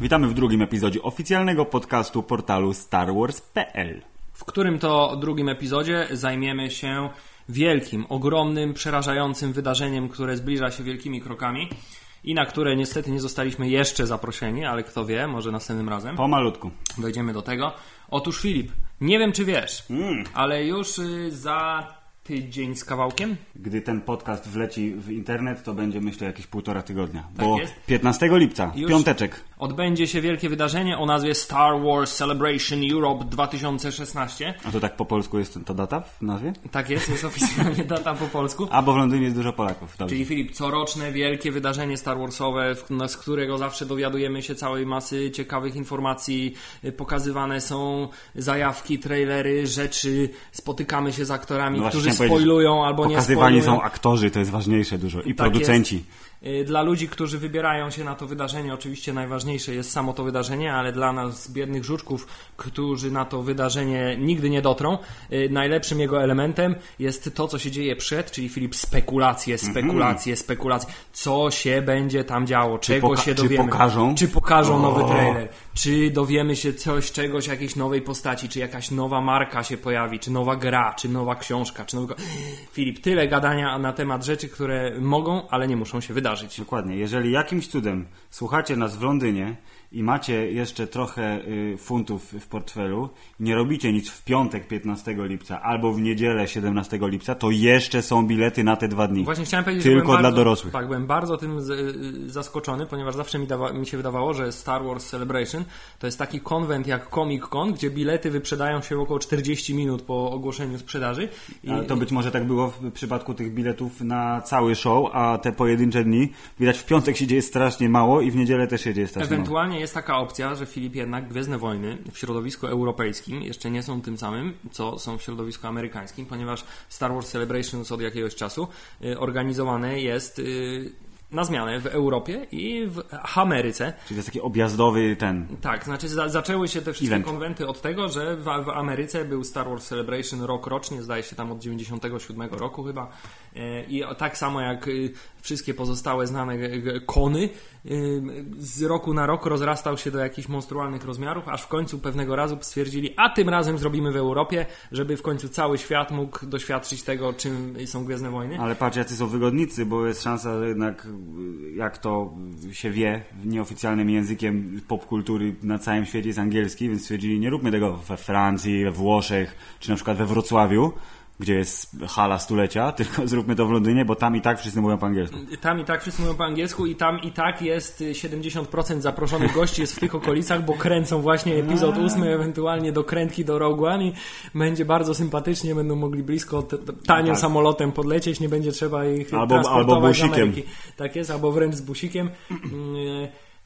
Witamy w drugim epizodzie oficjalnego podcastu portalu StarWars.pl. w którym to drugim epizodzie zajmiemy się wielkim, ogromnym, przerażającym wydarzeniem, które zbliża się wielkimi krokami i na które niestety nie zostaliśmy jeszcze zaproszeni, ale kto wie, może następnym razem Pomalutku. dojdziemy do tego. Otóż Filip, nie wiem czy wiesz, Mm. ale już y, za tydzień z kawałkiem, Gdy ten podcast wleci w internet, to będzie myślę jakieś półtora tygodnia. bo jest. 15 lipca, w Już- piąteczek. odbędzie się wielkie wydarzenie o nazwie Star Wars Celebration Europe 2016. A to tak po polsku jest ta data w nazwie? Tak jest, jest oficjalnie data po polsku. A bo w Londynie jest dużo Polaków. Dobrze. Czyli Filip, coroczne wielkie wydarzenie Star Warsowe, no, z którego zawsze dowiadujemy się całej masy ciekawych informacji, pokazywane są zajawki, trailery, rzeczy, spotykamy się z aktorami, No którzy spoilują albo nie Pokazywani spoilują. są aktorzy, to jest ważniejsze dużo. I Tak producenci. Y, Dla ludzi, którzy wybierają się na to wydarzenie, oczywiście najważniejsze jest samo to wydarzenie, ale dla nas, biednych żuczków, którzy na to wydarzenie nigdy nie dotrą, y, najlepszym jego elementem jest to, co się dzieje przed, czyli Filip, spekulacje, spekulacje, spekulacje. Co się będzie tam działo, czego się czy dowiemy. pokażą? Czy pokażą nowy trailer, czy dowiemy się coś, czegoś, jakiejś nowej postaci, czy jakaś nowa marka się pojawi, czy nowa gra, czy nowa książka, czy nowy... Filip, tyle gadania na temat rzeczy, które mogą, ale nie muszą się wydarzyć. Dokładnie. Jeżeli jakimś cudem słuchacie nas w Londynie i macie jeszcze trochę y, funtów w portfelu, nie robicie nic w piątek 15 lipca albo w niedzielę 17 lipca, to jeszcze są bilety na te dwa dni. Właśnie chciałem powiedzieć, Tylko dla bardzo, dorosłych. Tak, byłem bardzo tym y, zaskoczony, ponieważ zawsze mi, dawa, mi się wydawało, że Star Wars Celebration to jest taki konwent jak Comic Con, gdzie bilety wyprzedają się w około 40 minut po ogłoszeniu sprzedaży. I, Ale to być może tak było w przypadku tych biletów na cały show, a te pojedyncze dni, widać w piątek się dzieje strasznie mało i w niedzielę też się dzieje strasznie mało. Jest taka opcja, że Filip jednak Gwiezdne Wojny w środowisku europejskim jeszcze nie są tym samym, co są w środowisku amerykańskim, ponieważ Star Wars Celebrations od jakiegoś czasu y, organizowane jest y, na zmianę w Europie i w Ameryce. Czyli to jest taki objazdowy ten. Tak, znaczy za, zaczęły się te wszystkie Event. konwenty od tego, że w, w Ameryce był Star Wars Celebration rok rocznie, zdaje się tam od 97 roku chyba. E, I tak samo jak y, wszystkie pozostałe znane kony, y, z roku na rok rozrastał się do jakichś monstrualnych rozmiarów, aż w końcu pewnego razu stwierdzili, a tym razem zrobimy w Europie, żeby w końcu cały świat mógł doświadczyć tego, czym są Gwiezdne Wojny. Ale patrz, jacy są wygodnicy, bo jest szansa, że jednak, y, jak to się wie, nieoficjalnym językiem popkultury na całym świecie jest angielski, więc stwierdzili, nie róbmy tego we Francji, we Włoszech, czy na przykład we Wrocławiu, gdzie jest hala stulecia, tylko zróbmy to w Londynie, bo tam i tak wszyscy mówią po angielsku. Tam i tak wszyscy mówią po angielsku i tam i tak jest y, 70% zaproszonych gości jest w tych okolicach, bo kręcą właśnie epizod ósmy, ewentualnie dokrętki do Rogue One i będzie bardzo sympatycznie, będą mogli blisko tanio Tak. samolotem podlecieć, nie będzie trzeba ich Albo- transportować albo busikiem. Tak jest, albo wręcz z busikiem. Mm,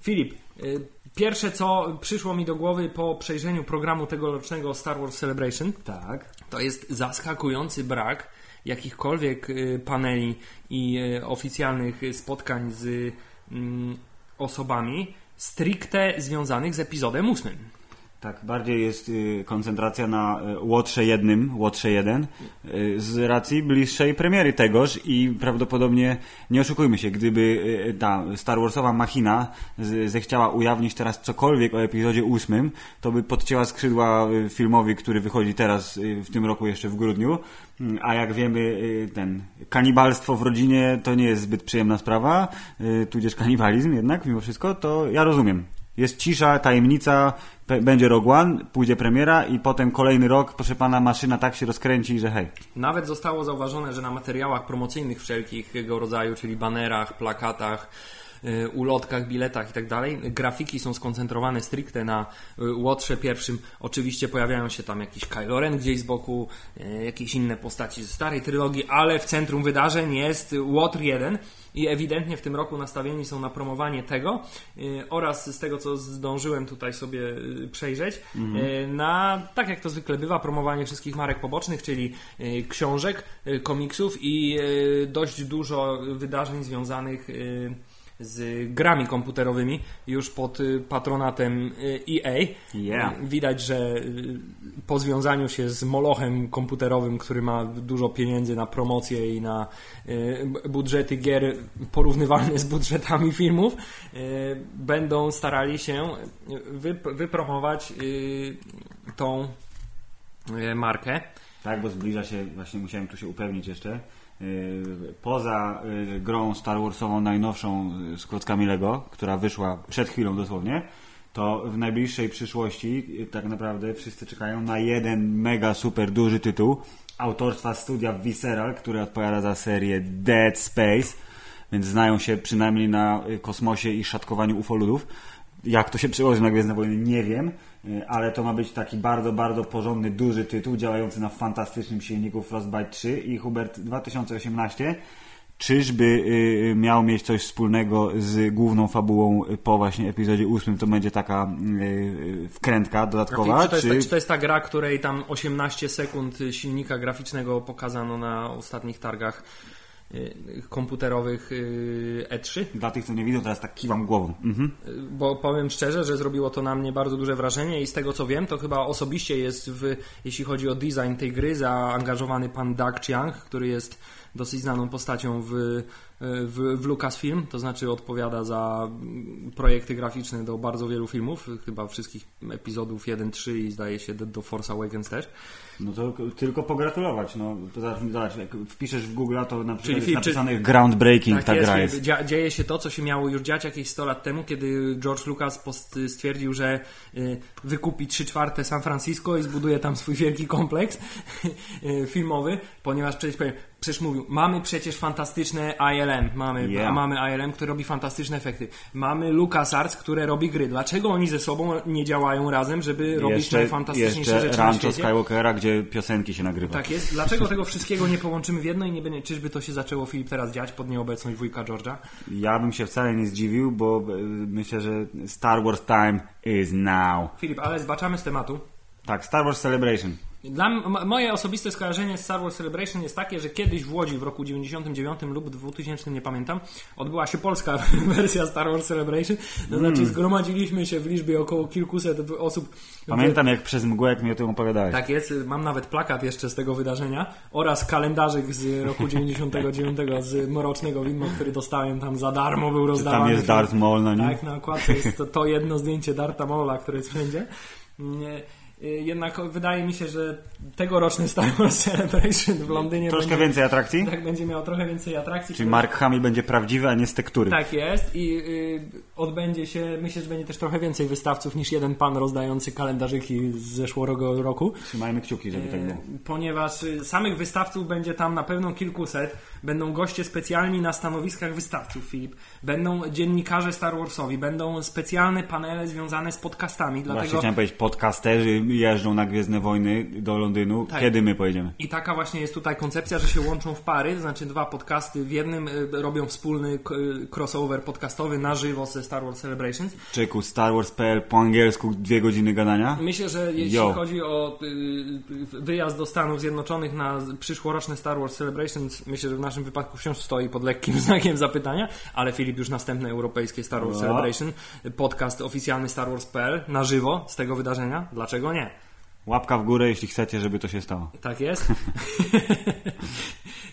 Filip, y, pierwsze co przyszło mi do głowy po przejrzeniu programu tegorocznego Star Wars Celebration, Tak. to jest zaskakujący brak jakichkolwiek y, paneli i y, oficjalnych y, spotkań z mm, osobami stricte związanych z epizodem ósmym. Tak, bardziej jest y, koncentracja na y, Łotrze jednym, Łotrze jeden, y, z racji bliższej premiery tegoż i prawdopodobnie, nie oszukujmy się, gdyby ta Star Warsowa machina zechciała ujawnić teraz cokolwiek o epizodzie ósmym, to by podcięła skrzydła filmowi, który wychodzi teraz w tym roku jeszcze w grudniu, Mm, a jak wiemy, ten kanibalstwo w rodzinie to nie jest zbyt przyjemna sprawa, tudzież kanibalizm jednak mimo wszystko, to ja rozumiem. Jest cisza, tajemnica, będzie Rogue One, pójdzie premiera i potem kolejny rok, proszę pana, maszyna tak się rozkręci, że hej. Nawet zostało zauważone, że na materiałach promocyjnych wszelkiego rodzaju, czyli banerach, plakatach, ulotkach, biletach i tak dalej, grafiki są skoncentrowane stricte na y, Łotrze pierwszym. Oczywiście pojawiają się tam jakiś Kylo Ren gdzieś z boku, y, jakieś inne postaci ze starej trylogii, ale w centrum wydarzeń jest Łotr 1 i ewidentnie w tym roku nastawieni są na promowanie tego y, oraz z tego, co zdążyłem tutaj sobie y, przejrzeć, y, na, tak jak to zwykle bywa, promowanie wszystkich marek pobocznych, czyli y, książek, y, komiksów i y, dość dużo wydarzeń związanych y, z grami komputerowymi już pod y, patronatem y, EA. Yeah. Widać, że y, po związaniu się z molochem komputerowym, który ma dużo pieniędzy na promocję i na budżety gier porównywalne z budżetami filmów, będą starali się wypromować tą markę. Tak, bo zbliża się, właśnie musiałem tu się upewnić jeszcze, Y, poza y, grą Star Warsową najnowszą y, z klockami Lego, która wyszła przed chwilą dosłownie, to w najbliższej przyszłości tak naprawdę wszyscy czekają na jeden mega super duży tytuł autorstwa studia Visceral, który odpowiada za serię Dead Space, więc znają się przynajmniej na kosmosie i szatkowaniu ufoludów. Jak to się przełoży na Gwiezdne Wojny, nie wiem. Y, ale to ma być taki bardzo, bardzo porządny, duży tytuł, działający na fantastycznym silniku Frostbite 3 i Hubert 2018 czyżby y, miał mieć coś wspólnego z główną fabułą po właśnie epizodzie 8, to będzie taka y, wkrętka dodatkowa? Czy to, jest, czy... czy to jest ta gra, której tam 18 sekund silnika graficznego pokazano na ostatnich targach Y, komputerowych y, E3. Dla tych, co nie widzą, teraz tak kiwam głową. Mhm. Bo powiem szczerze, że zrobiło to na mnie bardzo duże wrażenie i z tego co wiem, to chyba osobiście jest, w, jeśli chodzi o design tej gry, zaangażowany pan Doug Chiang, który jest dosyć znaną postacią w, w, w Lucasfilm, to znaczy odpowiada za projekty graficzne do bardzo wielu filmów, chyba wszystkich epizodów 1, 3 i zdaje się do Force Awakens też. No to tylko pogratulować. No, to zobacz, jak wpiszesz w Google, to na przykład Czyli jest napisane groundbreaking tak ta jest, gra jest. Dzieje się to, co się miało już dziać jakieś 100 lat temu, kiedy George Lucas stwierdził, że y, wykupi 3 czwarte San Francisco i zbuduje tam swój wielki kompleks y, filmowy, ponieważ przecież powiem, Przecież mówił, mamy przecież fantastyczne ILM, mamy, yeah. mamy ILM, który robi fantastyczne efekty. Mamy LucasArts, które robi gry. Dlaczego oni ze sobą nie działają razem, żeby robić najfantastyczniejsze rzeczy Rancho na świecie? Skywalkera, gdzie piosenki się nagrywa. Tak jest. Dlaczego tego wszystkiego nie połączymy w jedno i nie będzie, czyżby to się zaczęło Filip teraz dziać pod nieobecność wujka George'a? Ja bym się wcale nie zdziwił, bo e, myślę, że Star Wars time is now. Filip, ale zbaczamy z tematu. Tak, Star Wars Celebration. Dla moje osobiste skojarzenie z Star Wars Celebration jest takie, że kiedyś w Łodzi w roku 99 lub 2000, nie pamiętam, odbyła się polska wersja Star Wars Celebration. To mm. znaczy zgromadziliśmy się w liczbie około kilkuset osób. Pamiętam jak przez mgłę, jak mi o tym opowiadałeś. Tak jest, mam nawet plakat jeszcze z tego wydarzenia oraz kalendarzyk z roku 99 z Mrocznego Widmo, który dostałem tam za darmo, był rozdawany. Tam jest Darth Maul na nim? Tak, na okładce jest to, to jedno zdjęcie Darta Maula, które jest wszędzie. Y, jednak wydaje mi się, że tegoroczny Star Wars Celebration w Londynie Troszkę będzie, więcej atrakcji? Tak, będzie miał trochę więcej atrakcji. Czyli Mark Hamill będzie prawdziwy, a nie z tektury. Tak jest i y, odbędzie się, myślę, że będzie też trochę więcej wystawców niż jeden pan rozdający kalendarzyki z zeszłego roku. Trzymajmy kciuki, żeby tak było. Y, ponieważ y, samych wystawców będzie tam na pewno kilkuset. Będą goście specjalni na stanowiskach wystawców, Filip. Będą dziennikarze Star Warsowi, będą specjalne panele związane z podcastami. Dlatego... Właśnie chciałem powiedzieć, podcasterzy jeżdżą na Gwiezdne Wojny do Londynu. Tak. Kiedy my pojedziemy? I taka właśnie jest tutaj koncepcja, że się łączą w pary, to znaczy dwa podcasty w jednym y, robią wspólny y, crossover podcastowy na żywo ze Star Wars Celebrations. Czeku, Star Wars.pl po angielsku dwie godziny gadania? Myślę, że jeśli Yo. chodzi o y, wyjazd do Stanów Zjednoczonych na przyszłoroczne Star Wars Celebrations, myślę, że w naszym wypadku wciąż stoi pod lekkim znakiem zapytania, ale Filip już następne europejskie Star Wars no. Celebration, podcast oficjalny Star Wars.pl na żywo z tego wydarzenia. Dlaczego nie? plant Łapka w górę, jeśli chcecie, żeby to się stało. Tak jest.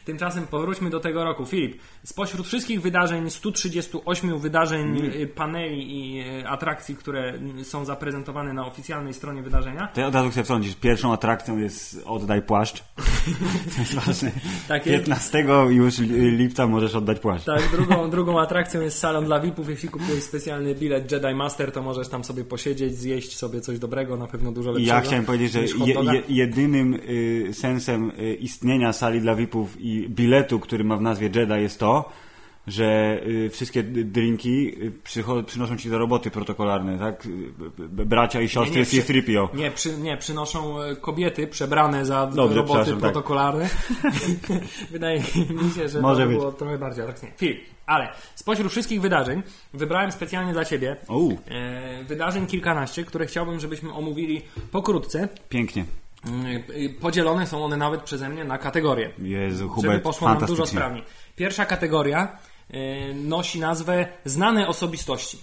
Tymczasem powróćmy do tego roku. Filip, spośród wszystkich wydarzeń, 138 wydarzeń, mm. paneli i e, atrakcji, które są zaprezentowane na oficjalnej stronie wydarzenia. Ja od razu chcę wtrącić. Pierwszą atrakcją jest Oddaj płaszcz. to jest ważne. Tak 15 jest. już lipca możesz oddać płaszcz. Tak, drugą, drugą atrakcją jest salon dla VIP-ów. Jeśli kupujesz specjalny bilet Jedi Master, to możesz tam sobie posiedzieć, zjeść sobie coś dobrego, na pewno dużo lepszego. Ja chciałem powiedzieć, że je, je, jedynym y, sensem y, istnienia sali dla VIP-ów i biletu, który ma w nazwie Jedi jest to, że y, wszystkie drinki y, przynoszą ci do roboty protokolarne, tak? Y, bracia i siostry nie, nie, z Tripio. Nie, przy, nie, przynoszą kobiety przebrane za Dobrze, roboty tak. protokolarne. Tak. Wydaje mi się, że Może to być. było trochę bardziej atrakcyjne. Film. Ale spośród wszystkich wydarzeń wybrałem specjalnie dla Ciebie e, wydarzeń kilkanaście, które chciałbym, żebyśmy omówili pokrótce. Pięknie. Y, podzielone są one nawet przeze mnie na kategorie. Jezu, Hubert, żeby poszło nam dużo sprawniej. Pierwsza kategoria e, nosi nazwę Znane osobistości.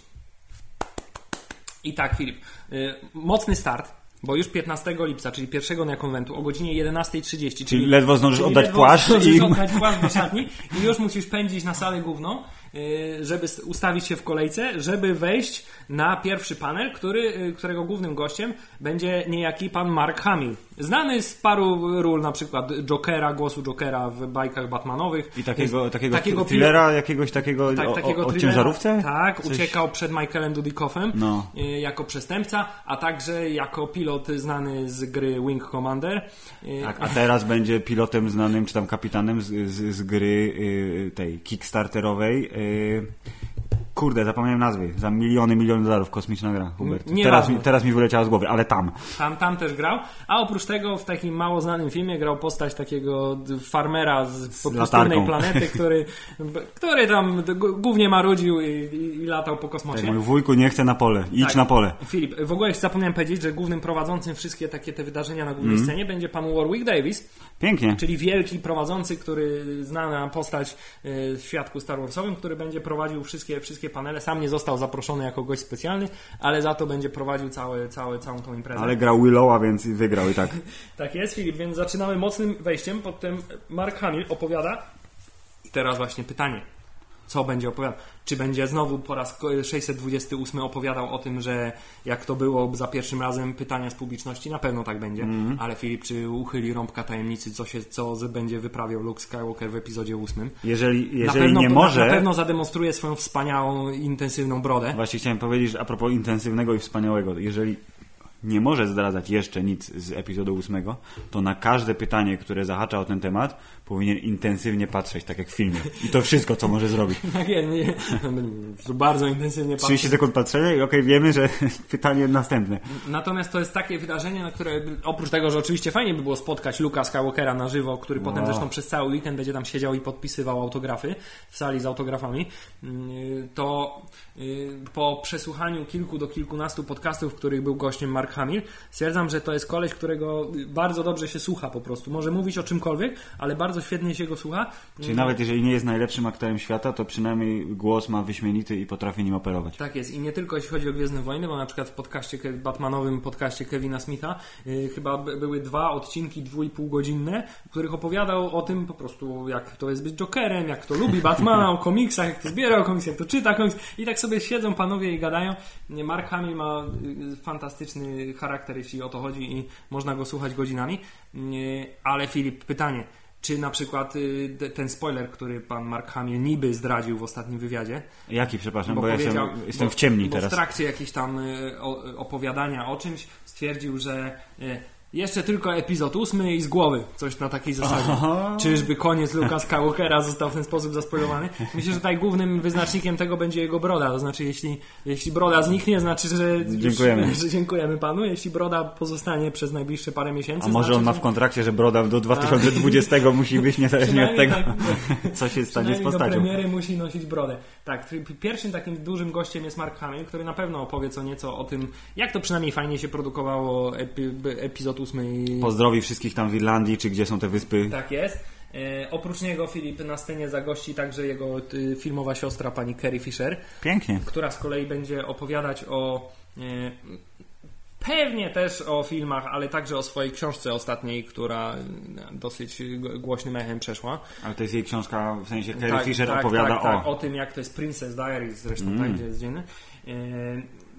I tak, Filip, e, mocny start, bo już 15 lipca, czyli pierwszego dnia konwentu o godzinie 11.30. Czyli, Czyli ledwo zdążysz czyli oddać ledwo płaszcz i... oddać płaszcz do szatni i już musisz pędzić na salę główną, y, żeby ustawić się w kolejce, żeby wejść na pierwszy panel, który, y, którego głównym gościem będzie niejaki pan Mark Hamill. Znany z paru ról, na przykład Jokera, głosu Jokera w bajkach Batmanowych. I takiego, Jest- takiego, takiego thrillera, jakiegoś takiego tak, o, takiego o, o ciężarówce? Tak, Coś- uciekał przed Michaelem Dudikoffem No. y, jako przestępca, a także jako pilot znany z gry Wing Commander. Y, Tak, a teraz będzie pilotem znanym, czy tam kapitanem z, z, z gry y, tej Kickstarterowej. Kurde, zapomniałem nazwy. Za miliony, miliony dolarów kosmiczna gra, Hubert. Nie Teraz mi, teraz mi wyleciała z głowy, ale tam. Tam, tam też grał, a oprócz tego w takim mało znanym filmie grał postać takiego farmera z, z pustynnej latarką. planety, który, który tam głównie marudził i, i, i latał po kosmosie. Tak, mój wujku nie chce na pole. Idź Tak. na pole. Filip, w ogóle zapomniałem powiedzieć, że głównym prowadzącym wszystkie takie te wydarzenia na głównej Mhm. scenie będzie pan Warwick Davis, Pięknie. czyli wielki prowadzący, który znana postać y, w świadku Star Warsowym, który będzie prowadził wszystkie, wszystkie panele. Sam nie został zaproszony jako gość specjalny, ale za to będzie prowadził całe, całe, całą tą imprezę. Ale grał Willowa, więc wygrał i tak. Tak jest, Filip, więc zaczynamy mocnym wejściem. Potem Mark Hamill opowiada. I teraz właśnie pytanie. Co będzie opowiadał? Czy będzie znowu po raz 628 opowiadał o tym, że jak to było za pierwszym razem pytania z publiczności? Na pewno tak będzie. Mhm. Ale Filip, czy uchyli rąbka tajemnicy, co, się, co będzie wyprawiał Luke Skywalker w epizodzie 8? Jeżeli, na jeżeli pewno, nie na, może... Na pewno zademonstruje swoją wspaniałą, intensywną brodę. Właśnie chciałem powiedzieć że a propos intensywnego i wspaniałego. Jeżeli nie może zdradzać jeszcze nic z epizodu ósmego, to na każde pytanie, które zahacza o ten temat, powinien intensywnie patrzeć, tak jak w filmie. I to wszystko, co może zrobić. Tak, nie, nie, bardzo intensywnie 30 sekund patrzenia i okej, wiemy, że pytanie następne. Natomiast to jest takie wydarzenie, na które oprócz tego, że oczywiście fajnie by było spotkać Luka Skywalkera na żywo, który potem No. zresztą przez cały weekend będzie tam siedział i podpisywał autografy w sali z autografami, yy, to yy, po przesłuchaniu kilku do kilkunastu podcastów, w których był gościem Mark Hamill, stwierdzam, że to jest koleś, którego bardzo dobrze się słucha po prostu. Może mówić o czymkolwiek, ale bardzo świetnie się go słucha. Czyli nawet jeżeli nie jest najlepszym aktorem świata, to przynajmniej głos ma wyśmienity i potrafi nim operować. Tak jest i nie tylko jeśli chodzi o Gwiezdne Wojny, bo na przykład w podcaście, Batmanowym podcaście Kevina Smitha yy, chyba by- były dwa odcinki dwójpółgodzinne, w których opowiadał o tym po prostu, jak to jest być Jokerem, jak to lubi Batmana, o komiksach, jak to zbiera o komiksach, jak to czyta komiks i tak sobie siedzą panowie i gadają. Mark Hamill ma yy, fantastyczny charakter, jeśli o to chodzi i można go słuchać godzinami, Yy, ale Filip, pytanie. Czy na przykład y, te- ten spoiler, który pan Mark Hamill niby zdradził w ostatnim wywiadzie, Jaki, przepraszam, bo, ja powiedział- jestem, jestem bo- w ciemni bo teraz. W trakcie jakiejś tam y, opowiadania o czymś stwierdził, że y, jeszcze tylko epizod ósmy i z głowy. Coś na takiej zasadzie. Aha. Czyżby koniec Luka Skywalkera został w ten sposób zaspoilowany? Myślę, że tutaj głównym wyznacznikiem tego będzie jego broda. To znaczy, jeśli, jeśli broda zniknie, znaczy, że Dziękujemy. że dziękujemy panu. Jeśli broda pozostanie przez najbliższe parę miesięcy, A może znaczy, on ma w kontrakcie, że broda do 2020 musi być niezależnie od tego, tak. co się stanie z do postacią. premiery musi nosić brodę. Tak, pierwszym takim dużym gościem jest Mark Hamill, który na pewno opowie co nieco o tym, jak to przynajmniej fajnie się produkowało epi, epizod ósmy. i- Pozdrowi wszystkich tam w Irlandii, czy gdzie są te wyspy. Tak jest. E, oprócz niego Filip na scenie zagości także jego y, filmowa siostra pani Carrie Fisher, Pięknie. która z kolei będzie opowiadać o e, pewnie też o filmach, ale także o swojej książce ostatniej, która y, dosyć głośnym echem przeszła. Ale to jest jej książka, w sensie Carrie Fisher opowiada tak, tak, o... o tym, jak to jest Princess Diaries zresztą, Mm. tak, gdzie jest dzienny.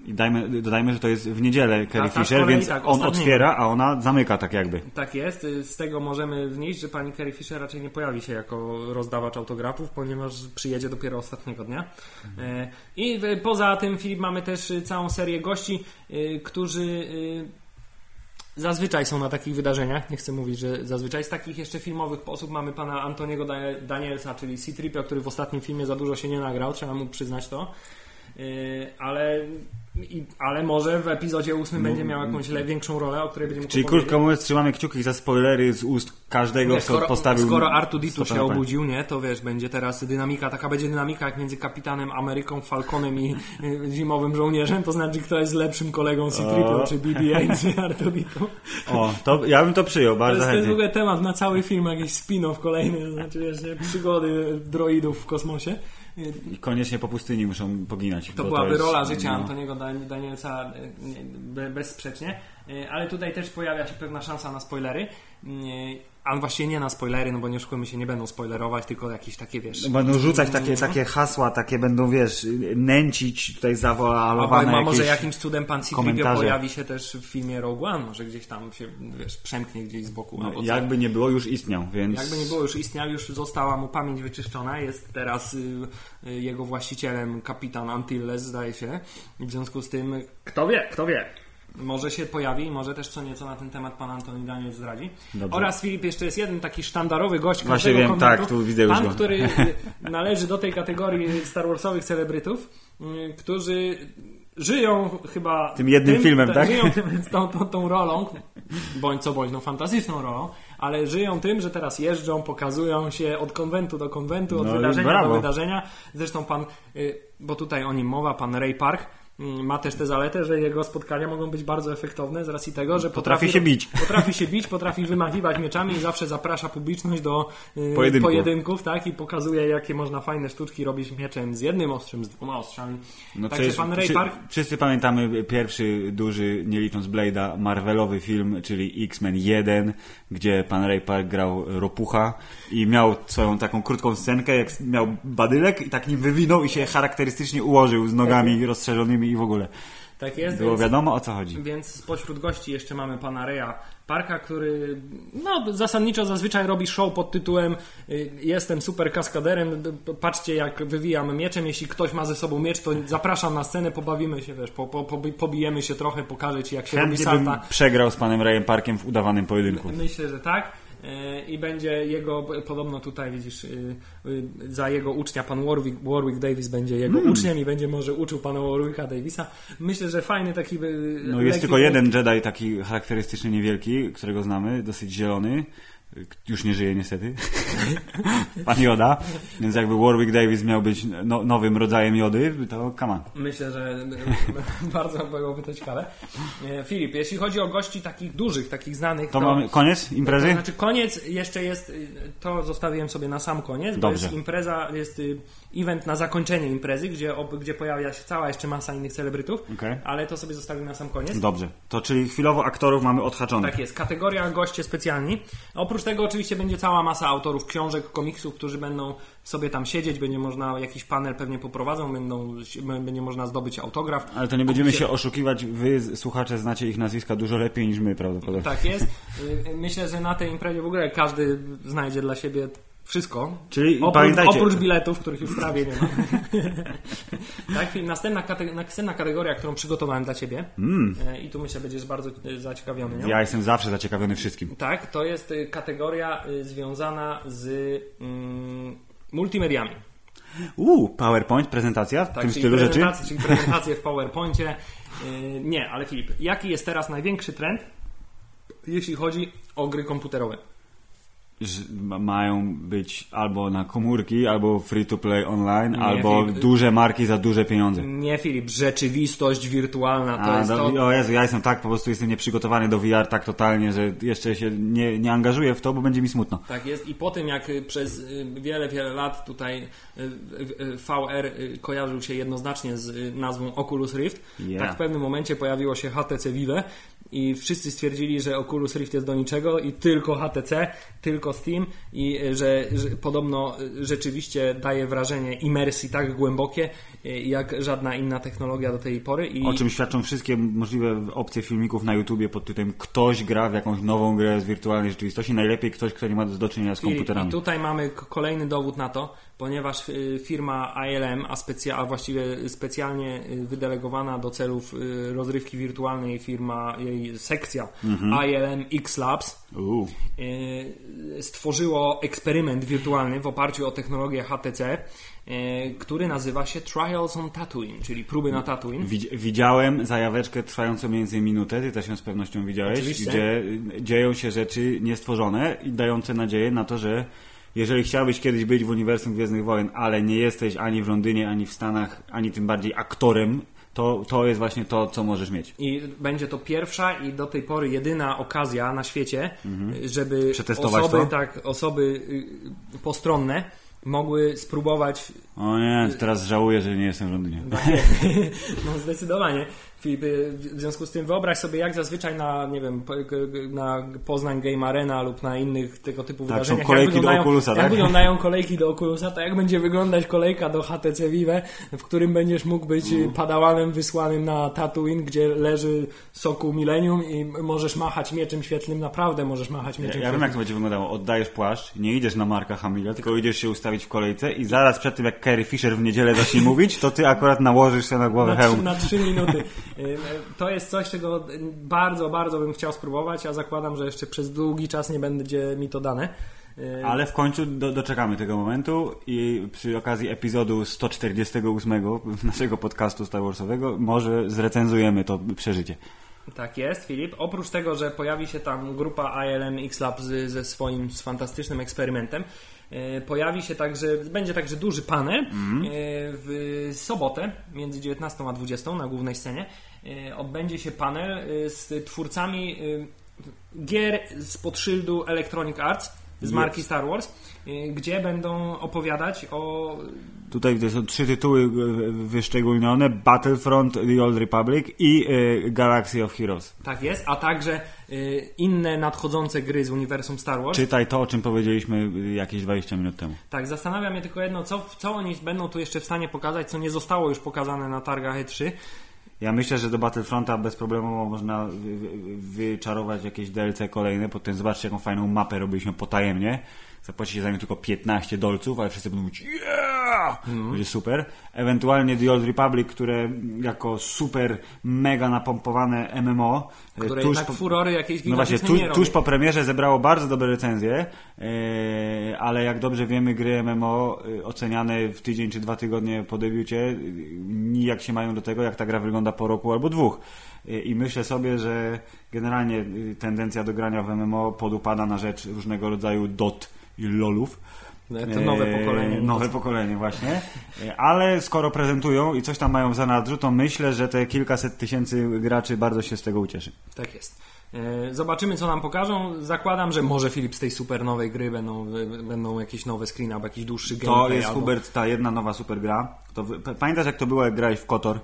E, I dajmy, dodajmy, że to jest w niedzielę Carrie Tak, tak, Fisher, więc tak, on ostatniego. otwiera, a ona zamyka tak jakby. Tak jest. Z tego możemy wnieść, że pani Carrie Fisher raczej nie pojawi się jako rozdawacz autografów, ponieważ przyjedzie dopiero ostatniego dnia. E, I poza tym, Filip, mamy też całą serię gości, y, którzy y, zazwyczaj są na takich wydarzeniach. Nie chcę mówić, że zazwyczaj. Z takich jeszcze filmowych osób mamy pana Antoniego Da- Danielsa, czyli C-Tripia, który w ostatnim filmie za dużo się nie nagrał, trzeba mu przyznać to. Y, Ale, i, ale może w epizodzie ósmym będzie miał jakąś le, większą rolę, o której będziemy Czyli krótko mówiąc, trzymamy kciuki za spoilery z ust każdego, Wiesz, kto skoro, postawił... skoro Artuditu się obudził, nie, to wiesz, będzie teraz dynamika, taka będzie dynamika jak między kapitanem Ameryką, Falconem i zimowym żołnierzem, to znaczy kto jest lepszym kolegą C-3PO, O. czy BB-8, czy Artuditu. O, to ja bym to przyjął, bardzo jest, to jest w chętnie. ogóle temat na cały film, jakiś spin-off kolejny, to znaczy wiesz, przygody droidów w kosmosie. I koniecznie po pustyni muszą poginać. To byłaby jest, rola życia no, Antoniego Dan- Danielsa e, nie, be- bezsprzecznie, E, ale tutaj też pojawia się pewna szansa na spoilery. E, A właściwie nie na spoilery, no bo nie oszukujmy się, nie będą spoilerować, tylko jakieś takie, wiesz... Będą rzucać takie, takie hasła, takie będą, wiesz, nęcić tutaj zawoalowane a może jakieś... jakimś cudem pan Citripio pojawi się też w filmie Rogue One, może gdzieś tam się, wiesz, przemknie gdzieś z boku. No, jakby nie było, już istniał, więc... Jakby nie było, już istniał, już została mu pamięć wyczyszczona. Jest teraz y, y, jego właścicielem kapitan Antilles, zdaje się. W związku z tym, kto wie, kto wie. Może się pojawi, może też co nieco na ten temat pan Antoni Daniel zdradzi. Dobrze. Oraz Filip, jeszcze jest jeden taki sztandarowy gość Właśnie wiem, tak, tu widzę już Pan, który należy do tej kategorii Star Warsowych celebrytów, y, którzy żyją chyba... Tym jednym filmem, tak? Żyją tym, tą, tą, tą rolą, bądź co bądź, no fantastyczną rolą, ale żyją tym, że teraz jeżdżą, pokazują się od konwentu do konwentu, od No i wydarzenia do wydarzenia. Zresztą pan, y, bo tutaj o nim mowa, pan Ray Park, mm, ma też tę zaletę, że jego spotkania mogą być bardzo efektowne z racji tego, że Potrafi się bić. Potrafi się bić, potrafi wymachiwać mieczami i zawsze zaprasza publiczność do y, Pojedynku. pojedynków, tak? I pokazuje, jakie można fajne sztuczki robić mieczem z jednym ostrzem, z dwoma ostrzami. No Także przecież pan Ray Park Wszyscy pamiętamy pierwszy duży, nie licząc Blade'a, Marvelowy film, czyli X-Men 1, gdzie pan Ray Park grał ropucha i miał swoją taką krótką scenkę, jak miał badylek i tak nim wywinął i się charakterystycznie ułożył z nogami rozszerzonymi i w ogóle. tak jest. Było więc- wiadomo o co chodzi. Więc spośród gości jeszcze mamy pana Reya Parka, który no, zasadniczo zazwyczaj robi show pod tytułem y, Jestem super kaskaderem, patrzcie jak wywijam mieczem, jeśli ktoś ma ze sobą miecz, to zapraszam na scenę, pobawimy się, wiesz, po, po, pobi- pobijemy się trochę, pokażę ci jak się robi Chętnie bym salta. przegrał z panem Rayem Parkiem w udawanym pojedynku. Myślę, że tak. E, I będzie jego, podobno tutaj widzisz, y, y, za jego ucznia pan Warwick, Warwick Davis będzie jego Hmm. uczniem i będzie może uczył pana Warwicka Davisa. Myślę, że fajny taki. No jest tylko jeden Jedi taki charakterystycznie niewielki, którego znamy, dosyć zielony. Już nie żyje niestety. Pan Joda. Więc jakby Warwick Davis miał być no, nowym rodzajem Jody, to come on. Myślę, że bardzo byłoby to ciekawe. E, Filip, jeśli chodzi o gości takich dużych, takich znanych, To mamy koniec to imprezy? znaczy koniec jeszcze jest, y, to zostawiłem sobie na sam koniec, bo Dobrze. jest impreza, jest y, event na zakończenie imprezy, gdzie, gdzie pojawia się cała jeszcze masa innych celebrytów, Okej. ale to sobie zostawiłem na sam koniec. Dobrze. To czyli chwilowo aktorów mamy odhaczonych. Tak jest, kategoria goście specjalni. Oprócz tego oczywiście będzie cała masa autorów książek, komiksów, którzy będą sobie tam siedzieć, będzie można jakiś panel pewnie poprowadzą, będą, będzie można zdobyć autograf. Ale to nie będziemy Kupicie- się oszukiwać. Wy, słuchacze, znacie ich nazwiska dużo lepiej niż my prawdopodobnie. Tak jest. Y, Myślę, że na tej imprezie w ogóle każdy znajdzie dla siebie wszystko. Czyli oprócz, pamiętajcie- oprócz biletów, których już prawie nie ma. tak, Filip, następna, kate- następna kategoria, którą przygotowałem dla Ciebie e, i tu myślę, będziesz bardzo e, zaciekawiony nią. Ja jestem zawsze zaciekawiony wszystkim. Tak, to jest y, kategoria związana z mm, multimediami. Uuu, PowerPoint, prezentacja w Tak, tym stylu rzeczy. prezentacje, czyli prezentacje w PowerPoincie. Nie, ale Filip, jaki jest teraz największy trend, jeśli chodzi o gry komputerowe? Mają być albo na komórki, albo free to play online, Nie, albo Filip. duże marki za duże pieniądze. Nie, Filip, rzeczywistość wirtualna to A, jest do, to. O Jezu, ja jestem tak, po prostu jestem nieprzygotowany do VR tak totalnie, że jeszcze się nie, nie angażuję w to, bo będzie mi smutno. Tak jest i po tym jak y, przez y, wiele, wiele lat tutaj y, y, y, VR y, kojarzył się jednoznacznie z y, nazwą Oculus Rift, Yeah. tak w pewnym momencie pojawiło się HTC Vive i wszyscy stwierdzili, że Oculus Rift jest do niczego i tylko HTC, tylko Steam i y, że, że podobno y, rzeczywiście daje wrażenie imersji tak głębokie y, jak żadna inna technologia do tej pory i O czym świadczą wszystkie możliwe opcje filmików na YouTubie pod tytułem ktoś gra w jakąś nową grę z wirtualnej rzeczywistości, najlepiej ktoś, kto nie ma do czynienia z komputerami. I tutaj mamy kolejny dowód na to, ponieważ y, firma ILM, a, specja, a właściwie specjalnie y, wydelegowana do celów y, rozrywki wirtualnej firma, jej sekcja Mhm. ILM X Labs stworzyło eksperyment wirtualny w oparciu o technologię HTC, który nazywa się Trials on Tatooine, czyli próby na Tatooine. Widz- Widziałem zajaweczkę trwającą więcej minutę, ty też ją z pewnością widziałeś, Oczywiście. gdzie dzieją się rzeczy niestworzone i dające nadzieję na to, że jeżeli chciałbyś kiedyś być w uniwersum Gwiezdnych Wojen, ale nie jesteś ani w Londynie, ani w Stanach, ani tym bardziej aktorem, to, to jest właśnie to, co możesz mieć. I będzie to pierwsza i do tej pory jedyna okazja na świecie, żeby Przetestować osoby, to? tak, osoby y, postronne mogły spróbować O nie, teraz żałuję, że nie jestem w Londynie. no zdecydowanie. Filip, w związku z tym wyobraź sobie, jak zazwyczaj na, nie wiem, na Poznań Game Arena lub na innych tego typu tak, wydarzeniach, są kolejki jak, do Oculusa, jak tak? wyglądają kolejki do Oculusa, to jak będzie wyglądać kolejka do HTC Vive, w którym będziesz mógł być Mm. padałanem wysłanym na Tatooine, gdzie leży soku Millennium i możesz machać mieczem świetlnym, naprawdę możesz machać Ja, mieczem ja wiem, świetlnym. jak to będzie wyglądało. Oddajesz płaszcz, nie idziesz na Marka Hamila, tylko idziesz się ustawić w kolejce i zaraz przed tym, jak Carrie Fisher w niedzielę zacznie mówić, to ty akurat nałożysz się na głowę na, trzy, hełm. na trzy minuty. Y, To jest coś, czego bardzo, bardzo bym chciał spróbować. Ja zakładam, że jeszcze przez długi czas nie będzie mi to dane. Ale w końcu do, doczekamy tego momentu i przy okazji epizodu 148 naszego podcastu Star Warsowego może zrecenzujemy to przeżycie. Tak jest, Filip. Oprócz tego, że pojawi się tam grupa ILM X-Lab ze swoim fantastycznym eksperymentem, e, pojawi się także, będzie także duży panel e, w sobotę między 19 a 20 na głównej scenie. E, odbędzie się panel e, z twórcami e, gier spod szyldu Electronic Arts z marki Star Wars, e, gdzie będą opowiadać o Tutaj są trzy tytuły e, wyszczególnione: Battlefront, The Old Republic i e, Galaxy of Heroes. tak jest, a także e, inne nadchodzące gry z uniwersum Star Wars. Czytaj to, o czym powiedzieliśmy e, jakieś 20 minut temu. Tak, zastanawia mnie tylko jedno, co, co oni będą tu jeszcze w stanie pokazać, co nie zostało już pokazane na targach E E3. Ja myślę, że do Battlefronta bezproblemowo można wy- wy- wyczarować jakieś DLC kolejne, potem zobaczcie jaką fajną mapę robiliśmy potajemnie. Zapłacicie za nią tylko 15 dolców, ale wszyscy będą mówić yeah! Będzie super. Ewentualnie The Old Republic, które jako super, mega napompowane MMO Które tuż po- furory jakiejś no właśnie, tu, tuż po premierze zebrało bardzo dobre recenzje, e, ale jak dobrze wiemy, gry MMO e, oceniane w tydzień czy dwa tygodnie po debiucie e, nijak się mają do tego, jak ta gra wygląda po roku albo dwóch. E, I myślę sobie, że generalnie e, tendencja do grania w MMO podupada na rzecz różnego rodzaju dot i lolów. To nowe E, pokolenie. Nowe pokolenie, właśnie. E, Ale skoro prezentują i coś tam mają w zanadrzu, to myślę, że te kilkaset tysięcy graczy bardzo się z tego ucieszy. Tak jest. E, Zobaczymy, co nam pokażą. Zakładam, że może Filip z tej super nowej gry będą, będą jakieś nowe screeny albo jakiś dłuższy To gameplay. jest albo... Hubert ta jedna nowa super gra. To pamiętasz jak to było jak grałeś w Kotor?